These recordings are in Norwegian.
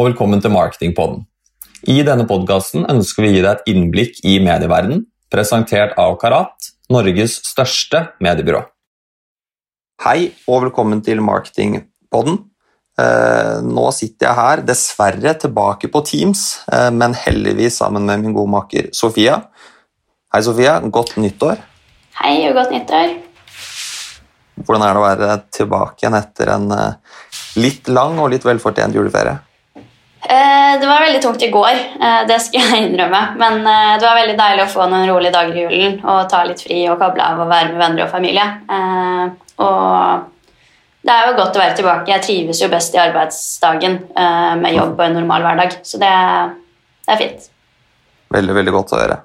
Og velkommen til Marketingpodden. I denne podkasten ønsker vi å gi deg et innblikk i medieverdenen, presentert av Karat, Norges største mediebyrå. Hei, og velkommen til Marketingpodden. Eh, nå sitter jeg her, dessverre tilbake på Teams, eh, men heldigvis sammen med min gode maker Sofia. Hei, Sofia. Godt nyttår. Hei og godt nyttår. Hvordan er det å være tilbake igjen etter en eh, litt lang og litt velfortjent juleferie? Eh, det var veldig tungt i går, eh, det skal jeg innrømme. Men det var veldig deilig å få noen rolige dager i julen og ta litt fri og koble av og være med venner og familie. Og det er jo godt å være tilbake. Jeg trives jo best i arbeidsdagen med jobb og en normal hverdag, så det, det er fint. Veldig, veldig godt å høre.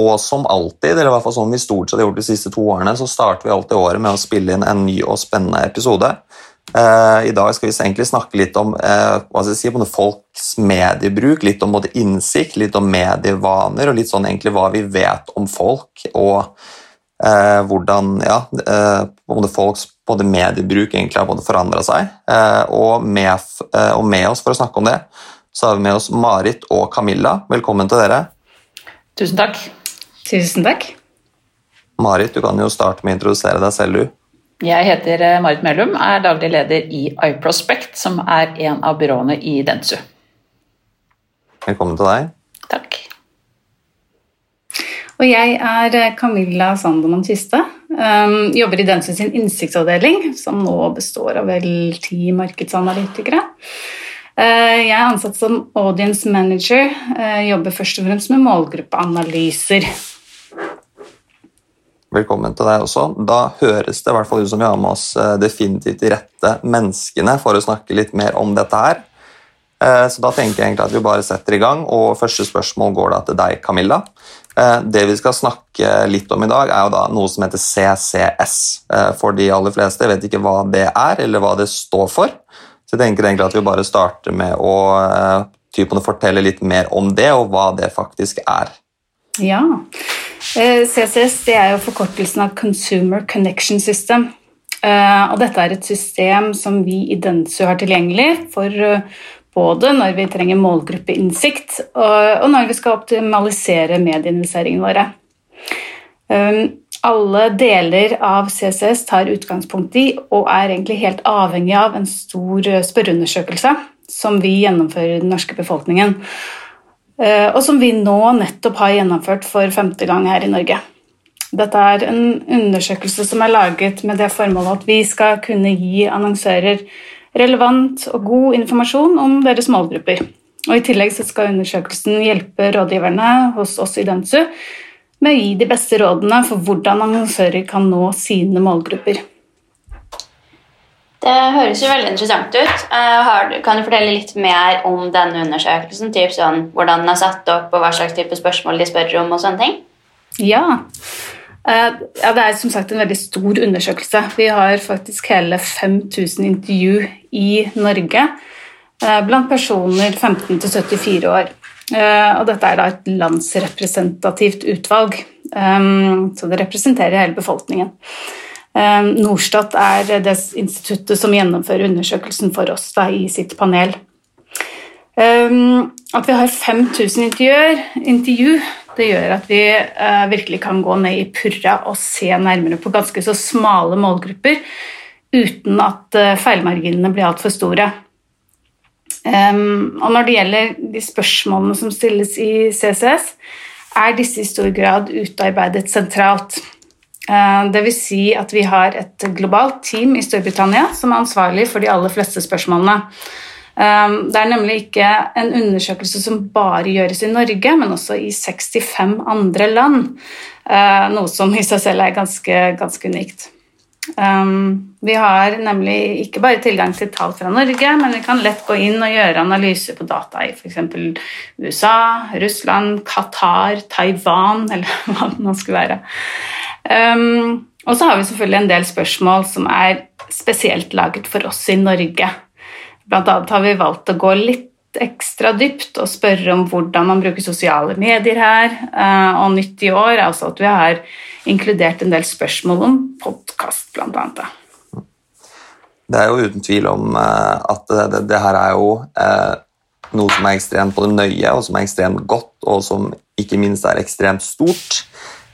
Og som alltid, eller i hvert fall sånn vi stort sett har gjort de siste to årene, så starter vi alltid året med å spille inn en ny og spennende episode. Uh, I dag skal vi egentlig snakke litt om hva skal jeg si, folks mediebruk, litt om både innsikt, litt om medievaner og litt sånn egentlig hva vi vet om folk og eh, hvordan ja, både folks både mediebruk egentlig har både forandra seg. Og med, og, med, oss for å snakke om det, så har vi med oss Marit og Camilla. Velkommen til dere. Tusen takk. Tusen takk. Marit, du kan jo starte med å introdusere deg selv, du. Jeg heter eh, Marit Mellum, er daglig leder i iProspect, som er en av byråene i Dentsu. Velkommen til deg. Takk. Og jeg er eh, Camilla Sandemann Kiste. Um, jobber i Dentsu sin innsiktsavdeling, som nå består av vel ti markedsanalytikere. Uh, jeg er ansatt som audience manager, uh, jobber først og fremst med målgruppeanalyser. Velkommen til deg også. Da høres det i hvert fall ut som vi har med oss eh, definitivt de rette menneskene for å snakke litt mer om dette her. Eh, så da tenker jeg egentlig at vi bare setter i gang, og første spørsmål går da til deg, Camilla. Eh, det vi skal snakke litt om i dag, er jo da noe som heter CCS. For de aller fleste vet ikke hva det er, eller hva det står for. Så jeg tenker egentlig at vi bare starter med å typen, fortelle litt mer om det, og hva det faktisk er. Ja. CCS eh, er jo forkortelsen av Consumer Connection System. Eh, og dette er et system som vi i Dentsu har tilgjengelig for eh, både når vi trenger målgruppeinnsikt, og når vi skal optimalisere medieinvesteringene våre. Alle deler av CCS tar utgangspunkt i og er egentlig helt avhengig av en stor spørreundersøkelse som vi gjennomfører i den norske befolkningen. Eh, og som vi nå nettopp har gjennomført for femte gang her i Norge. Dette er en undersøkelse som er laget med det formålet at vi skal kunne gi annonsører relevant og god informasjon om deres målgrupper. Og I tillegg skal undersøkelsen hjelpe rådgiverne hos oss i Dentsu med å gi de beste rådene for hvordan annonsører kan nå sine målgrupper. Det høres jo veldig interessant ut. Uh, kan du fortelle litt mer om denne undersøkelsen? Typ sånn, hvordan den er satt opp, og hva slags type spørsmål de spør om? og sånne ting? Ja. Uh, ja. Det er som sagt en veldig stor undersøkelse. Vi har faktisk hele 5000 intervju i Norge uh, blant personer 15 til 74 år. Og dette er da et landsrepresentativt utvalg, um, så det representerer hele befolkningen. Ehm, Norstat er det instituttet som gjennomfører undersøkelsen for oss da, i sitt panel. Ehm, at vi har 5000 intervjuer, intervju, det gjør at vi eh, virkelig kan gå ned i purra og se nærmere på ganske så smale målgrupper uten at eh, feilmarginene blir altfor store. Ehm, og når det gjelder de spørsmålene som stilles i CCS, er disse i stor grad utarbeidet sentralt. Eh, Dvs. Si at vi har et globalt team i Storbritannia som er ansvarlig for de aller fleste spørsmålene. Eh, det er nemlig ikke en undersøkelse som bare gjøres i Norge, men også i 65 andre land. Eh, noe som i seg selv er ganske, ganske unikt. Vi har nemlig ikke bare tilgang til tall fra Norge, men vi kan lett gå inn og gjøre analyser på data i f.eks. USA, Russland, Qatar, Taiwan, eller hva det nå skulle være. Um, og så har vi selvfølgelig en del spørsmål som er spesielt laget for oss i Norge. Blant annet har vi valgt å gå litt ekstra dypt og spørre om hvordan man bruker sosiale medier her. Uh, og nytt i år altså at vi har inkludert en del spørsmål om podkast, blant annet. det er jo uten tvil om uh, at det, det, det her er jo uh, noe som er ekstremt både nøye, og som er ekstremt godt, og som ikke minst er ekstremt stort.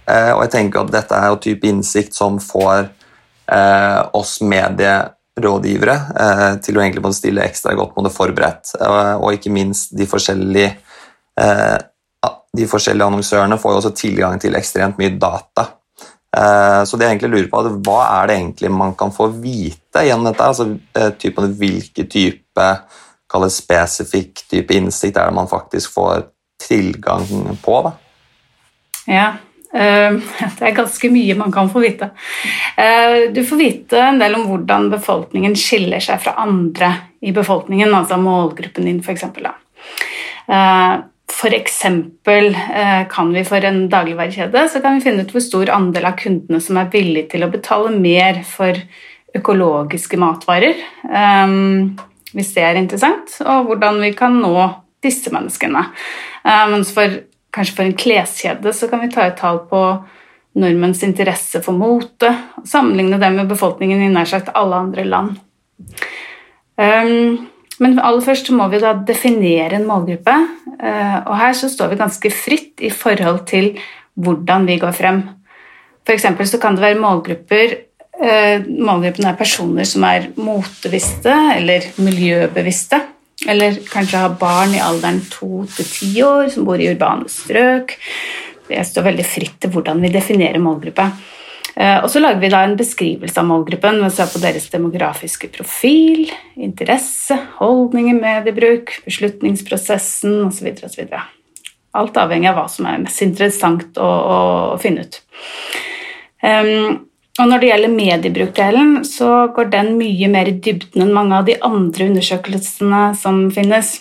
Eh, og jeg tenker at dette er jo type innsikt som får eh, oss medierådgivere eh, til å egentlig måtte stille ekstra godt måtte forberedt, eh, og ikke minst de forskjellige de forskjellige annonsørene får jo også tilgang til ekstremt mye data. Så det jeg egentlig lurer på, er hva er det egentlig man kan få vite gjennom dette? Altså, typen, hvilke type kall spesifikk type innsikt er det man faktisk får tilgang på? Da? Ja, det er ganske mye man kan få vite. Eh, Du får vite en del om hvordan befolkningen skiller seg fra andre i befolkningen, altså målgruppen din, f.eks. Eh, kan vi for en dagligvarekjede så kan vi finne ut hvor stor andel av kundene som er villig til å betale mer for økologiske matvarer, eh, hvis det er interessant, og hvordan vi kan nå disse menneskene. Eh, Mens for, kanskje for en kleskjede så kan vi ta et tall på nordmenns interesse for mote, og sammenligne det med befolkningen i nær sagt alle andre land. Um, men aller først må vi da definere en målgruppe, eh, og her så står vi ganske fritt i forhold til hvordan vi går frem. For så kan det være målgrupper eh, Målgruppen er personer som er motebevisste eller miljøbevisste, eller kanskje ha barn i alderen to til ti år som bor i urbane strøk. Det står veldig fritt til hvordan vi definerer målgruppe. Eh, Og så lager vi da en beskrivelse av målgruppen ved å se på deres demografiske profil, interesse, holdninger, mediebruk, beslutningsprosessen osv. osv. Alt avhengig av hva som er mest interessant å, å finne ut. Um, og når det gjelder mediebrukdelen, så går den mye mer i dybden enn mange av de andre undersøkelsene som finnes.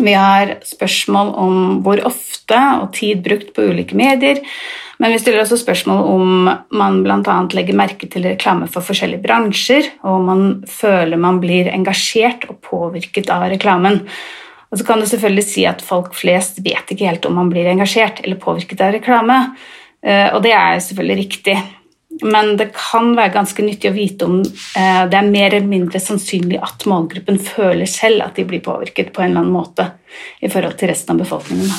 Vi har spørsmål om hvor ofte og tid brukt på ulike medier, men vi stiller også spørsmål om man bl.a. legger merke til reklame for forskjellige bransjer, og om man føler man blir engasjert og påvirket av reklamen. Og så kan du selvfølgelig si at folk flest vet ikke helt om man blir engasjert eller påvirket av reklame, eh, og det er selvfølgelig riktig. Men det kan være ganske nyttig å vite om eh, det er mer eller mindre sannsynlig at målgruppen føler selv at de blir påvirket på en eller annen måte i forhold til resten av befolkningen.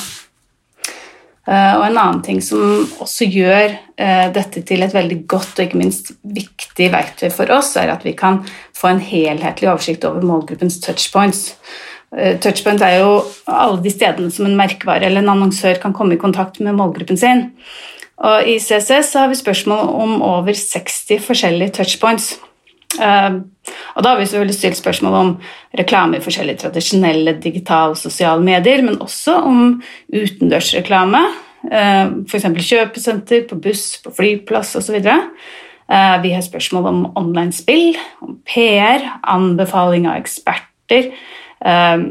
Eh, og En annen ting som også gjør eh, dette til et veldig godt og ikke minst viktig verktøy for oss, er at vi kan få en helhetlig oversikt over målgruppens touchpoints. Eh, Touchpoint er jo alle de stedene som en merkevare eller en annonsør kan komme i kontakt med målgruppen sin. Og I CCS har vi spørsmål om over 60 forskjellige touchpoints. Eh, og da har vi selvfølgelig stilt spørsmål om reklame i forskjellige tradisjonelle digitale og sosiale medier, men også om utendørsreklame, uh, f.eks. kjøpesenter, på buss, på flyplass osv. Uh, vi har spørsmål om online spill, om PR, anbefaling av eksperter, eh,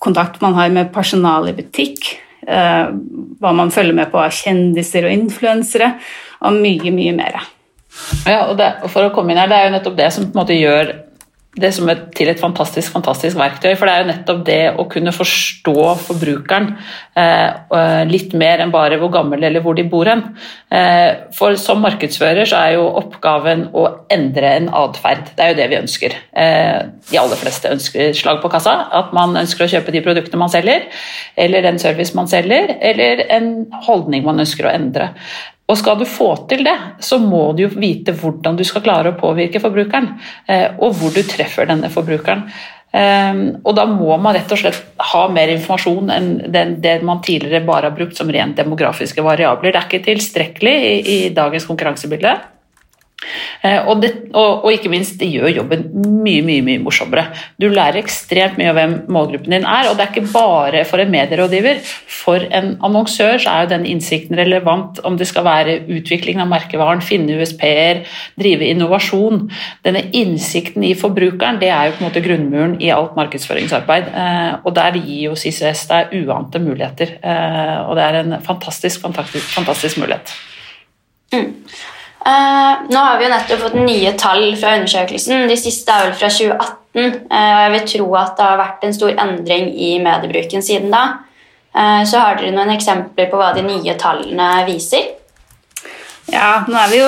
kontakt man har med personal i butikk, eh, hva man følger med på av kjendiser og influensere, og mye, mye mer. Ja, og, det, for å komme inn her, Det er jo nettopp det som på en måte gjør det som et, til et fantastisk fantastisk verktøy. For det er jo nettopp det å kunne forstå forbrukeren eh, litt mer enn bare hvor gammel eller hvor de bor hen. Eh, for som markedsfører så er jo oppgaven å endre en atferd. Det er jo det vi ønsker. Eh, de aller fleste ønsker slag på kassa. At man ønsker å kjøpe de produktene man selger, eller den service man selger, eller en holdning man ønsker å endre. Og Skal du få til det, så må du jo vite hvordan du skal klare å påvirke forbrukeren, eh, og hvor du treffer denne forbrukeren. Um, og Da må man rett og slett ha mer informasjon enn det man tidligere bare har brukt som rent demografiske variabler. Det er ikke tilstrekkelig i, i dagens konkurransebilde. Uh, og, det, og, og, ikke minst, det gjør jobben mye mye, mye morsommere. Du lærer ekstremt mye av hvem målgruppen din er, og det er ikke bare for en medierådgiver. For en annonsør så er jo den innsikten relevant om det skal være utvikling av merkevaren, finne USP-er, drive innovasjon. Denne innsikten i forbrukeren det er jo på en måte grunnmuren i alt markedsføringsarbeid. Uh, og der gir jo CCS deg uante muligheter, uh, og det er en fantastisk, fantastisk, fantastisk mulighet. Mm. Uh, nå har vi jo nettopp fått nye tall fra undersøkelsen. De siste er vel fra 2018. Uh, og jeg vil tro at det har vært en stor endring i mediebruken siden da. Uh, så har dere noen eksempler på hva de nye tallene viser? Ja, nå er vi jo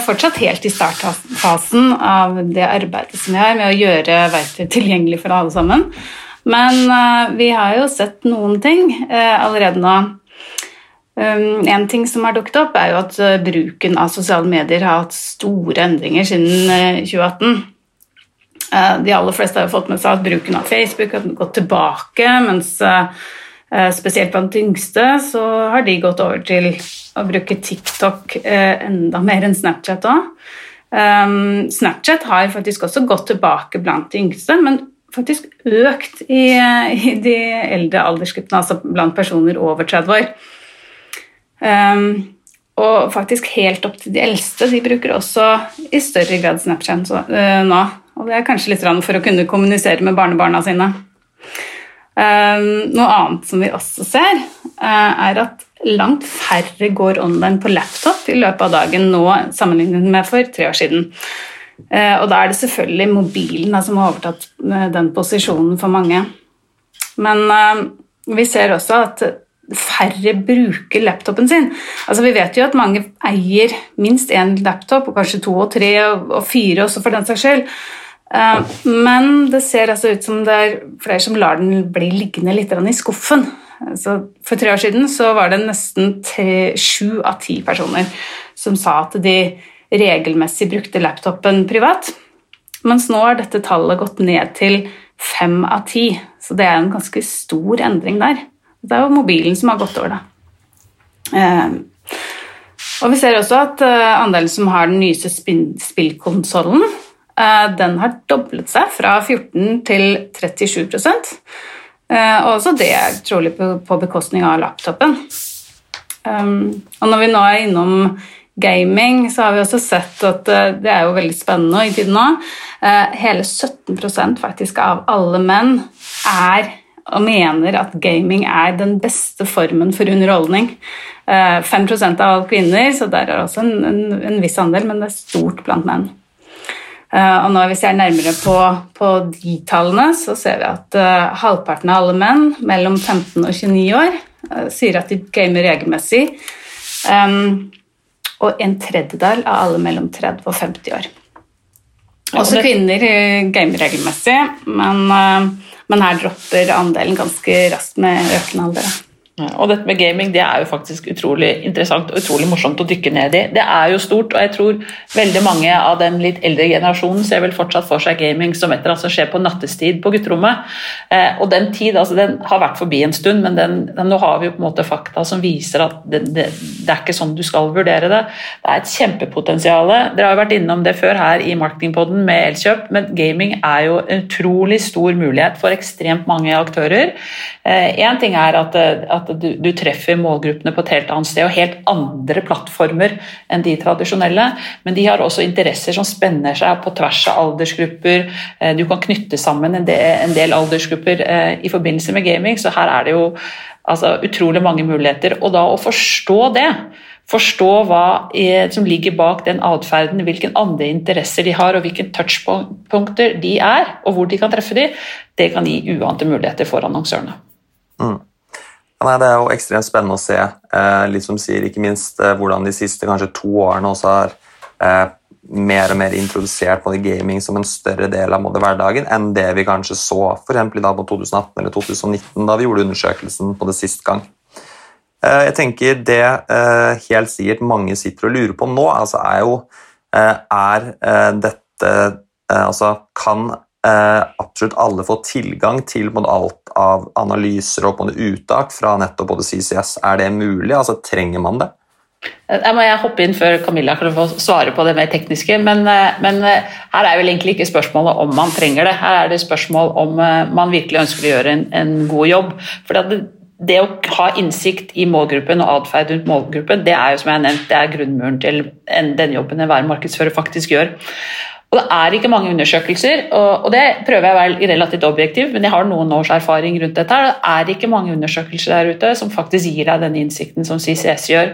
fortsatt helt i startfasen av det arbeidet som vi har med å gjøre verktøy tilgjengelig for alle sammen. Men vi har jo sett noen ting allerede nå. Um, en ting som har dukket opp, er jo at bruken av sosiale medier har hatt store endringer siden 2018. de aller fleste har jo fått med seg at bruken av Facebook har gått tilbake, mens spesielt blant yngste så har de gått over til å bruke TikTok eh, enda mer enn Snapchat òg. Um, Snapchat har faktisk også gått tilbake blant de yngste, men faktisk økt i de eldre aldersgruppene, altså blant personer over 30 år. Um, og faktisk helt opp til de eldste. De bruker også i større grad Snapchat uh, nå. Og det er kanskje litt for å kunne kommunisere med barnebarna sine. Um, noe annet som vi også ser, uh, er at langt færre går online på laptop i løpet av dagen nå sammenlignet med for tre år siden. Eh, og da er det selvfølgelig mobilen som har overtatt eh, den posisjonen for mange. Men eh, vi ser også at færre bruker laptopen sin. Altså Vi vet jo at mange eier minst én laptop, og kanskje to og tre og fire også, for den saks skyld. Men det ser altså ut som det er flere som lar den bli liggende litt i skuffen. Så for tre år siden så var det nesten sju av ti personer som sa at de regelmessig brukte laptopen privat. Mens nå har dette tallet gått ned til fem av ti, så det er en ganske stor endring der. Det er jo mobilen som har gått over, da. Eh, og vi ser også at eh, andelen som har den nyeste spillkonsollen, eh, den har doblet seg fra 14 til 37 Eh, og også det er trolig på bekostning av laptopen. Um, og når vi nå er innom gaming, så har vi også sett at det er jo veldig spennende i tiden nå. Hele 17% faktisk av alle menn er og mener at gaming er den beste formen for underholdning. 5% av alle kvinner, så der er også en, en, en viss andel, men det er stort blant menn. Og nå Hvis vi er nærmere på, på de tallene, så ser vi at uh, halvparten av alle menn mellom 15 og 29 år uh, sier at de gamer regelmessig. Um, og en tredjedel av alle mellom 30 og 50 år. Også kvinner gamer regelmessig, men, uh, men her dropper andelen ganske raskt med økende alder. Og dette med gaming det er jo faktisk utrolig interessant og utrolig morsomt å dykke ned i. Det er jo stort, og jeg tror veldig mange av den litt eldre generasjonen ser vel fortsatt for seg gaming som et eller annet som skjer på nattestid på gutterommet. Eh, og den tid altså den har vært forbi en stund, men den, den, nå har vi jo på en måte fakta som viser at det, det, det, er ikke sånn du skal vurdere det. Det er et kjempepotensial. Dere har jo vært innom det før her i Marketingpodden med Elkjøp, men gaming er jo en utrolig stor mulighet for ekstremt mange aktører. Én eh, ting er at, at at du, du, treffer målgruppene på et helt annet sted og helt andre plattformer enn de tradisjonelle. Men de har også interesser som spenner seg på tvers av aldersgrupper. Eh, du kan knytte sammen en del, en del aldersgrupper eh, i forbindelse med gaming, så her er det jo altså, utrolig mange muligheter. Og da å forstå det Forstå hva som ligger bak den atferden, hvilke andre interesser de har og hvilke touchpunkter de er, og hvor de kan treffe de, det kan gi uante muligheter for annonsørene. Mm. Nei, det er jo ekstremt spennende å se, eh, litt som sier, ikke minst eh, hvordan de siste kanskje to årene også har eh, mer og mer introdusert både gaming som en større del av hverdagen enn det vi kanskje så for da på 2018 eller 2019, da vi gjorde undersøkelsen på det sist gang. Eh, jeg tenker Det eh, helt sikkert mange sitter og lurer på nå, altså er jo eh, Er dette Altså, kan absolutt alle får tilgang til alt av analyser og uttak fra nettopp både CCS. Er det mulig? Altså, trenger man det? Jeg må hoppe inn før Camilla kan få svare på det mer tekniske. Men, eh, men, eh, her er vel egentlig ikke spørsmålet om man trenger det. Her er det spørsmål om man virkelig ønsker å gjøre en, en god jobb. For det, det, å ha innsikt i målgruppen og atferd rundt målgruppen, det er jo som jeg har nevnt, det er grunnmuren til den jobben enhver markedsfører faktisk gjør. Og Det er ikke mange undersøkelser, og det prøver jeg å være relativt objektiv, men jeg har noen års erfaring rundt dette. Det er ikke mange undersøkelser der ute som faktisk gir deg den innsikten som CCS gjør.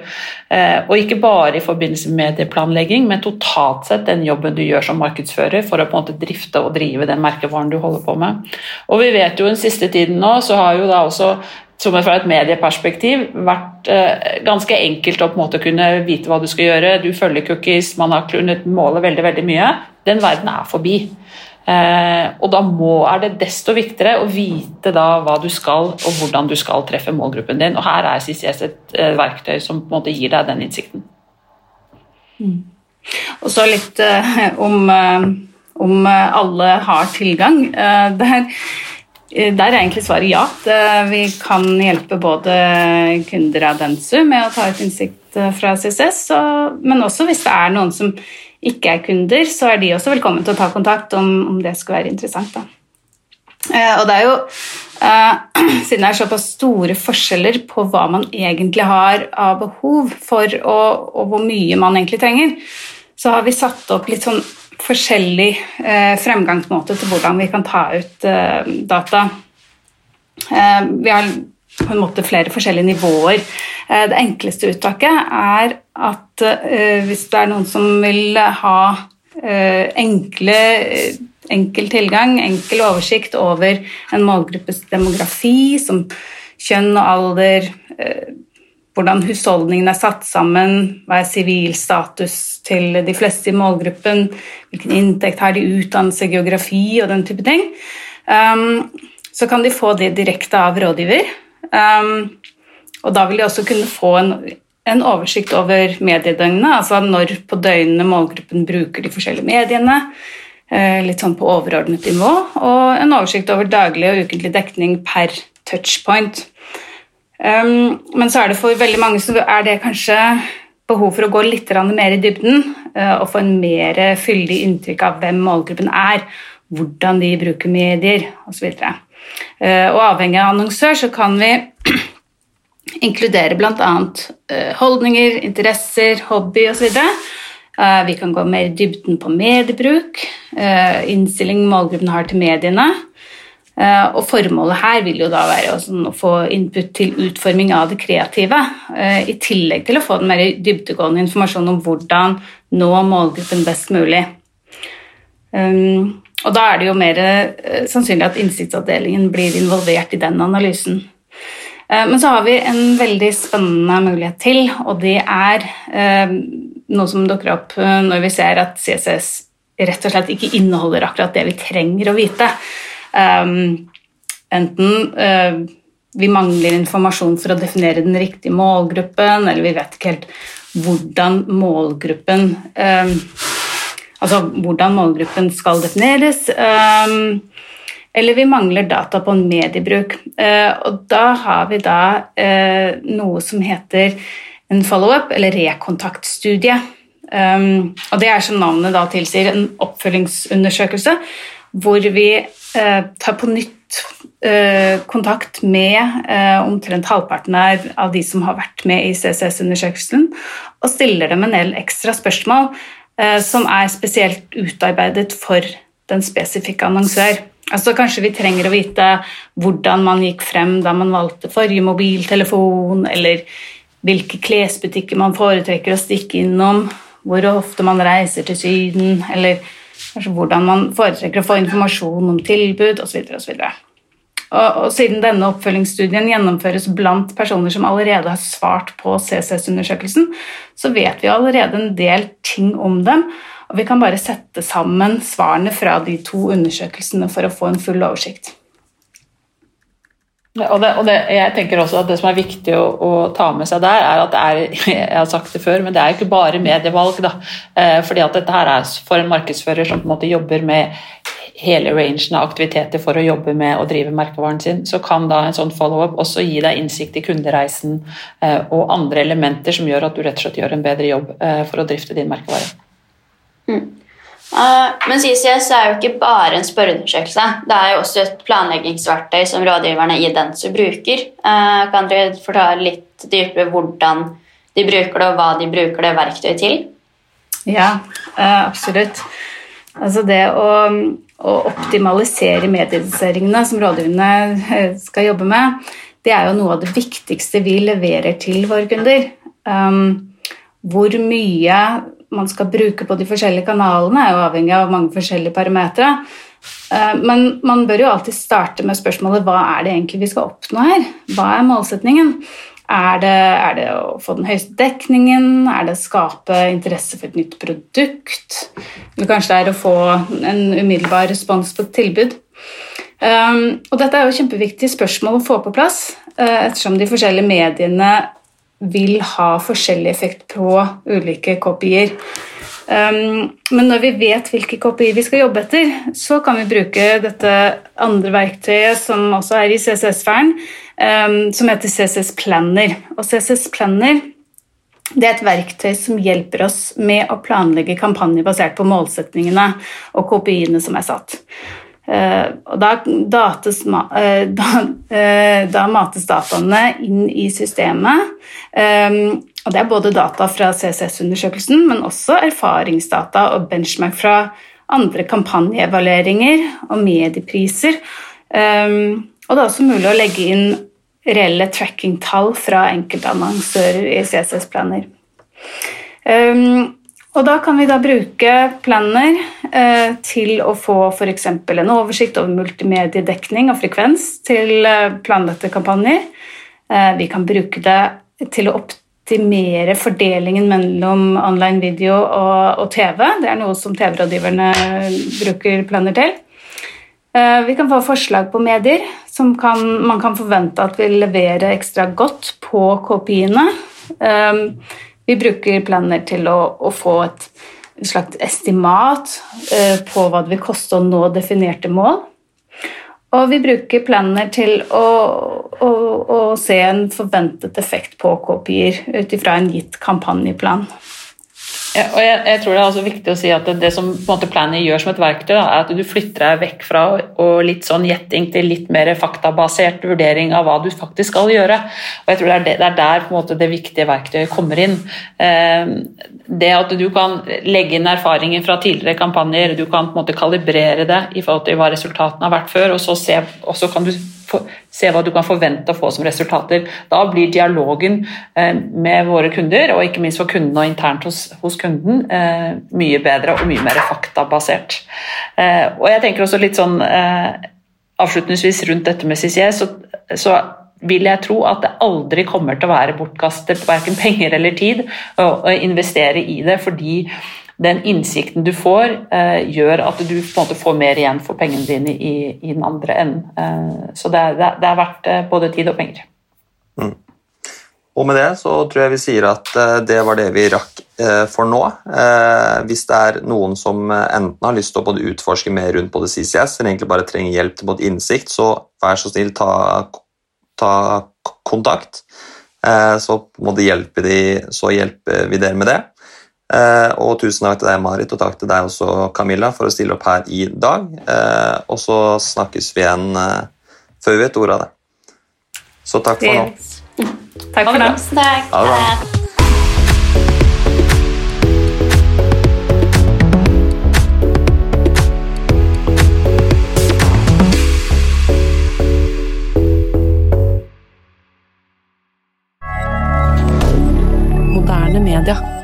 Eh, og ikke bare i forbindelse med medieplanlegging, men totalt sett den jobben du gjør som markedsfører for å på en måte drifte og drive den merkevaren du holder på med. Og vi vet jo den siste tiden nå, så har jo da også som fra et medieperspektiv vært eh, ganske enkelt å på en måte kunne vite hva du skal gjøre. Du følger cookies, man har kunnet måle veldig veldig mye. Den verden er forbi. Eh, og da må, er det desto viktigere å vite da hva du skal og hvordan du skal treffe målgruppen din. Og her er CCS et eh, verktøy som på en måte gir deg den innsikten. Mm. Og så litt eh, om, om alle har tilgang. Der der er egentlig svaret ja. Vi kan hjelpe både kunder av Densu med å ta ut innsikt fra CCS, men også hvis det er noen som ikke er kunder, så er de også velkommen til å ta kontakt om, om det skulle være interessant. Da. Eh, og det er jo, siden det er såpass store forskjeller på hva man egentlig har av behov for, og, og hvor mye man egentlig trenger, så har vi satt opp litt sånn forskjellig eh, fremgangsmåte til hvordan vi kan ta ut eh, data. Eh, vi har på en måte flere forskjellige nivåer. Eh, det enkleste uttaket er at eh, hvis det er noen som vil ha eh, enkle, enkel tilgang, enkel oversikt over en målgruppes demografi, som kjønn og alder, hvordan husholdningene er satt sammen, hva er sivilstatus til de fleste i målgruppen, hvilken inntekt har de, utdannelse, geografi og den type ting, um, så kan de få det direkte av rådgiver. Um, og da vil de også kunne få en, en oversikt over mediedøgnene, altså når på døgnene målgruppen bruker de forskjellige mediene, uh, litt sånn på overordnet nivå, og en oversikt over daglig og ukentlig dekning per touchpoint. Um, men så er det for veldig mange så er det kanskje behov for å gå litt mer i dybden uh, og få en mer fyldig inntrykk av hvem målgruppen er, hvordan de bruker medier osv. Uh, eh, og avhengig av annonsør så kan vi inkludere bl.a. Uh, holdninger, interesser, hobby osv. Uh, vi kan gå mer i dybden på mediebruk, uh, innstilling målgruppen har til mediene. Eh, og Formålet her vil jo da være å få input til utforming av det kreative, eh, i tillegg til å få den mer dybdegående informasjon om hvordan nå målgruppen best mulig. Um, og Da er det jo mer eh, sannsynlig at innsiktsavdelingen blir involvert i den analysen. Men så har vi en veldig spennende mulighet til, og det er noe som dukker opp når vi ser at CSS rett og slett ikke inneholder akkurat det vi trenger å vite. Enten vi mangler informasjon for å definere den riktige målgruppen, eller vi vet ikke helt hvordan målgruppen Altså hvordan målgruppen skal defineres. Eller vi mangler data på en mediebruk. Uh, og da har vi da uh, noe som heter en follow-up, eller rekontaktstudie. Um, og det er som navnet da tilsier, en oppfølgingsundersøkelse hvor vi eh, tar på nytt eh, kontakt med eh, omtrent halvparten av de som har vært med i CCS-undersøkelsen, og stiller dem en del ekstra spørsmål eh, som er spesielt utarbeidet for den spesifikke annonsør. Altså Kanskje vi trenger å vite hvordan man gikk frem da man valgte forrige mobiltelefon, eller hvilke klesbutikker man foretrekker å stikke innom, hvor ofte man reiser til Syden, eller Kanskje hvordan man foretrekker å få informasjon om tilbud osv. Og, og, og siden denne oppfølgingsstudien gjennomføres blant personer som allerede har svart på CCS-undersøkelsen, så vet vi allerede en del ting om dem, og vi kan bare sette sammen svarene fra de to undersøkelsene for å få en full oversikt. Og, det, og det, jeg tenker også at det som er viktig å, å, ta med seg der, er at det er jeg har sagt det før, men det er ikke bare medievalg. da, eh, fordi at dette her er for en markedsfører som på en måte jobber med hele rangen av aktiviteter for å jobbe med å drive merkevaren sin, så kan da en sånn follow-up også gi deg innsikt i kundereisen eh, og andre elementer som gjør at du rett og slett gjør en bedre jobb eh, for å drifte din merkevare. Mm. Eh, men CCS er jo ikke bare en spørreundersøkelse. Det er jo også et planleggingsverktøy som rådgiverne i Denso bruker. Eh, kan dere fortelle litt dypere hvordan de bruker det, og hva de bruker det verktøyet til? Ja, eh, absolutt. Altså det å, å optimalisere mediediseringene som rådgiverne skal jobbe med, det er jo noe av det viktigste vi leverer til våre kunder. Um, hvor mye man skal bruke på de forskjellige kanalene, er jo avhengig av mange forskjellige parametere. Eh, men man bør jo alltid starte med spørsmålet hva er det egentlig vi skal oppnå her? Hva er målsetningen? Er det, er det, å få den høyeste dekningen? Er det å skape interesse for et nytt produkt? Eller kanskje det er å få en umiddelbar respons på et tilbud? Um, og dette er jo kjempeviktige spørsmål å få på plass, uh, ettersom de forskjellige mediene vil ha forskjellig effekt på ulike kopier. Um, men når vi vet hvilke kopier vi skal jobbe etter, så kan vi bruke dette andre verktøyet som også er i CSS-sfæren, um, som heter CSS Planner. Og CSS Planner det er et verktøy som hjelper oss med å planlegge kampanjer basert på målsetningene og kopiene som er satt. Uh, og da, dates, uh, da, uh, da, mates dataene inn i systemet. Og det er både data fra CSS-undersøkelsen, men også erfaringsdata og benchmark fra andre kampanjeevalueringer og mediepriser. Og det er også mulig å legge inn reelle tracking-tall fra enkeltannonsører i CSS-planer. Um, og da kan vi da bruke Planner eh, til å få f.eks. en oversikt over multimediedekning og frekvens til eh, planlagte kampanjer. Eh, vi kan bruke det til å optimere fordelingen mellom online video og, og TV. Det er noe som TV-rådgiverne bruker Planner til. Eh, vi kan få forslag på medier som kan, man kan forvente at vil levere ekstra godt på kopiene. Eh, vi bruker planer til å, å få et, slags estimat eh, på hva det vil koste å nå definerte mål. Og vi bruker planer til å, å, å se en forventet effekt på kopier ut ifra en gitt kampanjeplan. Og jeg, jeg, tror Det er også viktig å si at det, det som på en måte Planny gjør som et verktøy, da, er at du flytter deg vekk fra og litt sånn gjetting til litt mer faktabasert vurdering av hva du faktisk skal gjøre. Og jeg tror Det er, det, det er der på en måte det viktige verktøyet kommer inn. Eh, det at du kan legge inn erfaringer fra tidligere kampanjer, du kan på en måte kalibrere det i forhold til hva resultatene har vært før, og så, se, og så kan du se hva du kan forvente å få som resultater. Da blir dialogen eh, med våre kunder, og ikke minst for kundene og internt hos, hos kunden, eh, mye bedre og mye mer faktabasert. Eh, og jeg tenker også litt sånn avslutningsvis rundt dette med CCS, så, så vil jeg tro at det aldri kommer til å være bortkastet verken penger eller tid å investere i det, fordi den innsikten du får, eh, gjør at du på en måte får mer igjen for pengene dine i, i den andre enden. Eh, så det, er, det, er verdt eh, både tid og penger. Mm. Og med det så tror jeg vi sier at det var det vi rakk for nå. Hvis det er noen som enten har lyst til å både utforske mer rundt både CCS, eller egentlig bare trenger hjelp til både innsikt, så vær så snill, ta, ta kontakt. Så de hjelpe de, så hjelper vi dere med det. Eh, og tusen takk til deg, Marit, og takk til deg også, Camilla, for å stille opp her i dag. Eh, og så snakkes vi igjen eh, før vi vet ordet av det. Så takk for nå. Takk for nå. Ha det bra. moderne media.